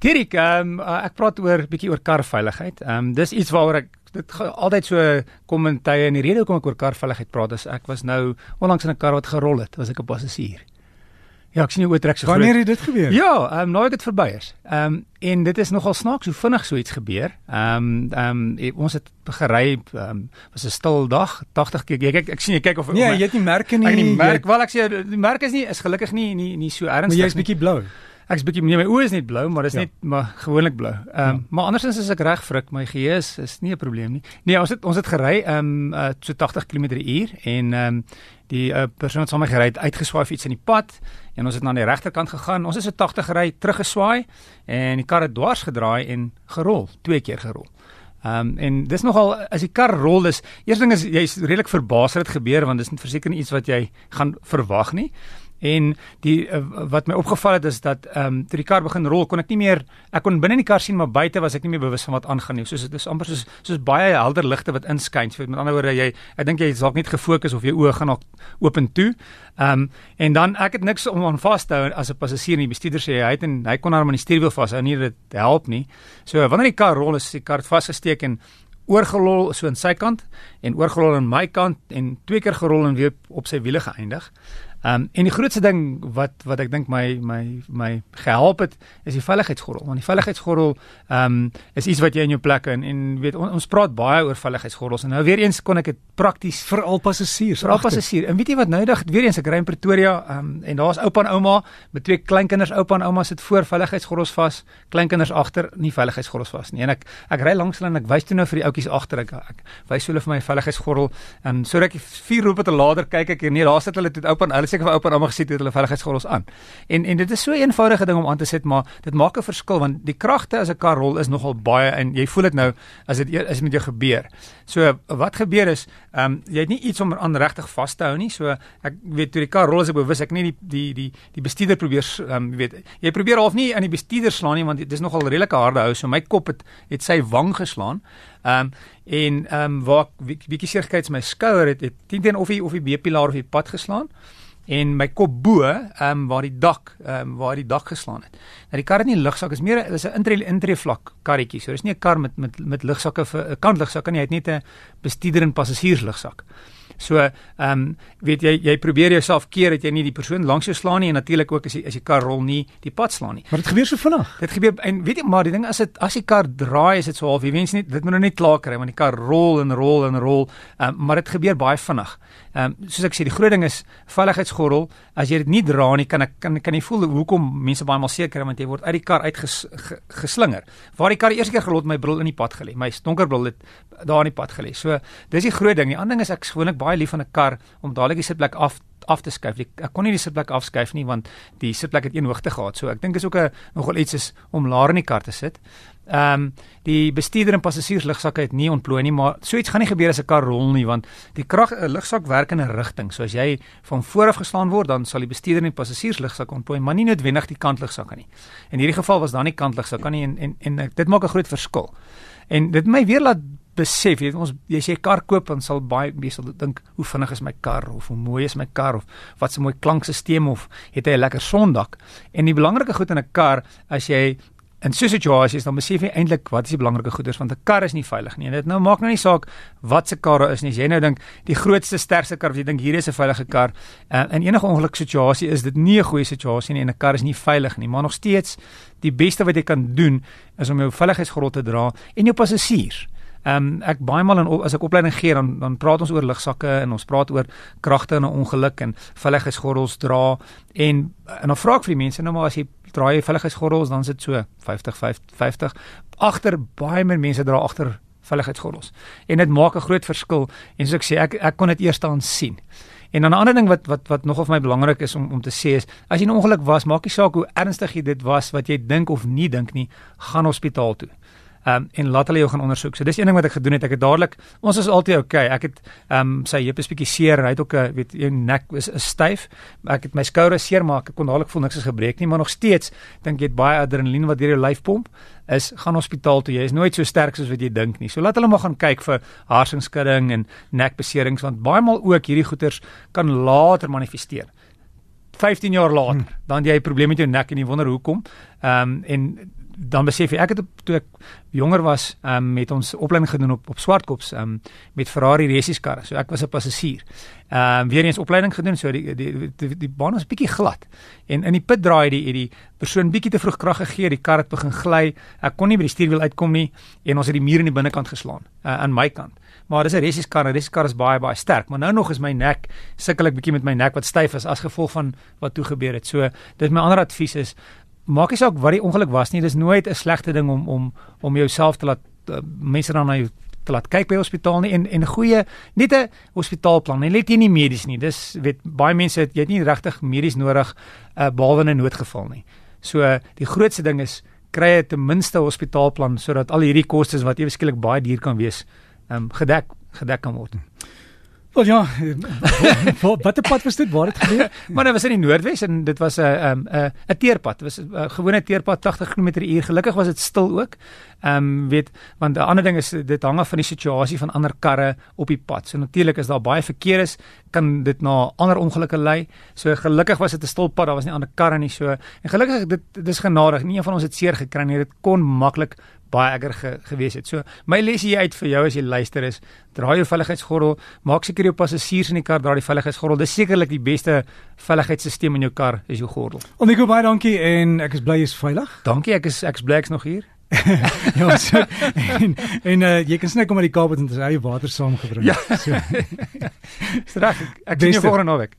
Dirk, ehm um, ek praat oor bietjie oor karveiligheid. Ehm um, dis iets waaroor ek dit altyd so kom in tye en die rede hoekom ek oor karveiligheid praat is ek was nou onlangs in 'n kar wat gerol het, was ek 'n passasier. Ja, ek sien jy oortrek so groot. Wanneer het dit gebeur? Ja, ehm um, nou het dit verby is. Ehm um, en dit is nogal snaaks hoe vinnig so iets gebeur. Ehm um, ehm um, ons het gery, ehm um, was 'n stil dag, 80 keer. Ek ek, ek sien jy kyk of Nee, jy het nie merke nie. Ek nie merk, wel ek sê die merk is nie is gelukkig nie nie nie so ernstig nie. Maar jy's bietjie blou. Ek's bietjie nee, my oë is net blou, maar dit is ja. net maar gewoonlik blou. Ehm um, ja. maar andersins as ek reg frik, my geheue is, is nie 'n probleem nie. Nee, ons het ons het gery ehm um, uh, so 80 km/h en ehm um, die uh, persoon saam met my gery het uitgeswaai iets in die pad en ons het na die regterkant gegaan. Ons het so 80 gery, teruggeswaai en die kar het dwars gedraai en gerol, twee keer gerol. Ehm um, en dis nogal as die kar rol is, eerste ding is jy's redelik verbaas dat dit gebeur want dis nie verseker iets wat jy gaan verwag nie. En die uh, wat my opgeval het is dat ehm um, toe die kar begin rol, kon ek nie meer ek kon binne in die kar sien, maar buite was ek nie meer bewus van wat aangaan nie. Soos dit is amper soos soos baie helder ligte wat inskyn. So met ander woorde, jy ek dink jy dalk net gefokus of jou oë gaan nog oop en toe. Ehm um, en dan ek het niks om aan vas te hou as 'n passasier nie. Die bestuurder sê hy het en hy kon hom aan die stuurwiel vashou, nie dit help nie. So wanneer die kar rol, is die kar vasgesteek en oorgerol so aan sy kant en oorgerol aan my kant en twee keer gerol en weer op sy wiele geëindig. Ehm um, en die grootste ding wat wat ek dink my my my gehelp het is die veiligheidsgordel. Want die veiligheidsgordel ehm um, is iets wat jy in jou plek in en weet on, ons praat baie oor veiligheidsgordels en nou weer eens kon ek dit prakties vir al passasiers, vir al passasiers. En weet jy wat nou dag weer eens ek ry in Pretoria ehm um, en daar's oupa en ouma met twee kleinkinders. Oupa en ouma sit voor veiligheidsgordels vas, kleinkinders agter nie veiligheidsgordels vas nie. En ek ek ry langs hulle en ek wys toe nou vir die ouetjies agter ek, ek wys hulle vir my veiligheidsgordel en sodat ek vier roepe te later kyk ek nee, daar sit hulle toe oupa en hulle seker vir oupa en ouma gesien het hulle veiligheidsgordels aan. En en dit is so 'n eenvoudige ding om aan te sit, maar dit maak 'n verskil want die kragte as 'n kar rol is nogal baie en jy voel dit nou as dit as dit met jou gebeur. So wat gebeur is, ehm um, jy het nie iets om aan regtig vas te hou nie. So ek weet toe die kar rol as ek bewus ek nie die die die die bestuurder probeer ehm um, weet jy probeer half nie aan die bestuurder slaan nie want dit is nogal redelike harde hou. So my kop het het sy wang geslaan. Ehm um, en ehm um, waar bietjie seergekry my skouer het het teen of die of die B-pilaar of die pad geslaan en my kop bo, ehm um, waar die dak, ehm um, waar die dak geslaan het. Nou die kar het nie lugsak, is meer is 'n intree intree vlak karretjie. So dis nie 'n kar met met met lugsakke vir 'n kantlugsak nie, hy het net 'n bestuurder en passasiers lugsak. So, ehm um, weet jy jy probeer jouself keer dat jy nie die persoon langs jou slaan nie en natuurlik ook as jy as die kar rol nie die pad slaan nie. Maar dit gebeur so vinnig. Dit gebeur en weet jy maar die ding as dit as die kar draai is dit so half jy wens nie dit moet nou net klaar kry want die kar rol en rol en rol, ehm um, maar dit gebeur baie vinnig. Ehm um, soos ek sê die groot ding is veiligheidsgordel. As jy dit nie dra nie, kan ek kan kan jy voel hoekom mense baie maal seker want jy word uit die kar uitgeslinger. Waar die kar die eerste keer gelot my bril in die pad gelê. My donker bril het daar in die pad gelê. So dis die groot ding. Die ander ding is ek gewoonlik baie lief van 'n kar om dadelik die sitplek af af te skuif. Ek kon nie die sitplek afskuif nie want die sitplek het een hoogte gehad. So ek dink is ook 'n nogal iets is om laer in die kar te sit. Ehm um, die bestuurder en passasiers lugsakke het nie ontplooi nie, maar so iets gaan nie gebeur as 'n kar rol nie want die krag 'n lugsak werk in 'n rigting. So as jy van voor af geslaan word, dan sal die bestuurder en passasiers lugsak ontplooi, maar nie noodwendig die kantlugsakke nie. In hierdie geval was daar nie kantlugsakke nie en en en dit maak 'n groot verskil. En dit my weer laat besef, jy weet ons jy sê kar koop dan sal baie mense dink hoe vinnig is my kar of hoe mooi is my kar of wat 'n mooi klankstelsel of het hy 'n lekker sondak. En die belangrike goed in 'n kar as jy in so 'n situasie is dan besef jy eintlik wat is die belangrike goeders want 'n kar is nie veilig nie. En dit nou maak nou nie saak wat se kar is nie. As jy nou dink die grootste sterkste kar, jy dink hier is 'n veilige kar. Uh, in enige ongeluk situasie is dit nie 'n goeie situasie nie en 'n kar is nie veilig nie. Maar nog steeds die beste wat jy kan doen is om jou veiligheidsgordel te dra en jou passasiers. Ehm um, ek baie maal in as ek opleiding gee dan dan praat ons oor lugsakke en ons praat oor kragte in 'n ongeluk en veiligheidsgordels dra en en dan vra ek vir die mense nou maar as jy draai jy veiligheidsgordels dan sit so 50 50 agter baie meer mense dra agter veiligheidsgordels en dit maak 'n groot verskil en soos ek sê ek ek kon dit eers aan sien. En dan 'n ander ding wat wat wat nogal vir my belangrik is om om te sê is as jy 'n ongeluk was, maak nie saak hoe ernstig dit was wat jy dink of nie dink nie, gaan hospitaal toe um, en laat hulle jou gaan ondersoek. So dis een ding wat ek gedoen het. Ek het dadelik ons is altyd okay. Ek het ehm um, sy heup is bietjie seer en hy het ook 'n weet jou nek is, is styf. Ek het my skouer seer maar ek kon dadelik voel niks is gebreek nie, maar nog steeds dink jy het baie adrenalien wat deur jou lyf pomp. Is gaan hospitaal toe. Jy is nooit so sterk soos wat jy dink nie. So laat hulle maar gaan kyk vir harsingskudding en nekbeserings want baie maal ook hierdie goeters kan later manifesteer. 15 jaar later hmm. dan jy 'n probleem met jou nek en jy wonder hoekom. Ehm um, en dan besef jy ek het toe ek jonger was, ehm um, met ons opleiding gedoen op op Swartkops, ehm um, met Ferrari resieskarre. So ek was 'n passasier. Ehm um, weer eens opleiding gedoen, so die die die, die, baan was bietjie glad. En in die pit draai die die persoon bietjie te vroeg krag gegee, die kar het begin gly. Ek kon nie by die stuurwiel uitkom nie en ons het die muur in die binnekant geslaan uh, aan my kant. Maar dis 'n resieskar, 'n resieskar is baie baie sterk, maar nou nog is my nek sukkel ek bietjie met my nek wat styf is as gevolg van wat toe gebeur het. So dis my ander advies is maak nie saak wat die ongeluk was nie, dis nooit 'n slegte ding om om om jouself te laat uh, mense dan na jou te laat kyk by hospitaal nie en en goeie net 'n hospitaalplan. En let jy nie medies nie. Dis weet baie mense het jy het nie regtig medies nodig uh, behalwe in 'n noodgeval nie. So uh, die grootste ding is kry jy ten minste 'n hospitaalplan sodat al hierdie kostes wat ewe skielik baie duur kan wees, ehm um, gedek gedek kan word. Wel ja, wat watter pad was dit? Waar het gebeur? maar dit was in die Noordwes en dit was 'n 'n 'n 'n teerpad. Dit was 'n gewone teerpad 80 km/h. Gelukkig was dit stil ook. Ehm um, weet want 'n ander ding is dit hang af van die situasie van ander karre op die pad. So natuurlik as daar baie verkeer is, kan dit na ander ongelukke lei. So gelukkig was dit 'n stil pad. Daar was nie ander karre nie so. En gelukkig dit dis genadig. Nie een van ons het seer gekry nie. Dit kon maklik baie erger ge, gewees het. So my les hier uit vir jou as jy luister is, dra jou veiligheidsgordel, maak seker jou passasiers in die kar dra die veiligheidsgordel. Dis sekerlik die beste veiligheidsstelsel in jou kar is jou gordel. Onnico baie dankie en ek is bly jy's veilig. Dankie, ek is ek's bly ek's nog hier. ja, so, en en uh, jy kan snik om uit die Kaap en dit is hy water saamgebring. Ja. So. Straks ek, ek sien jou volgende naweek.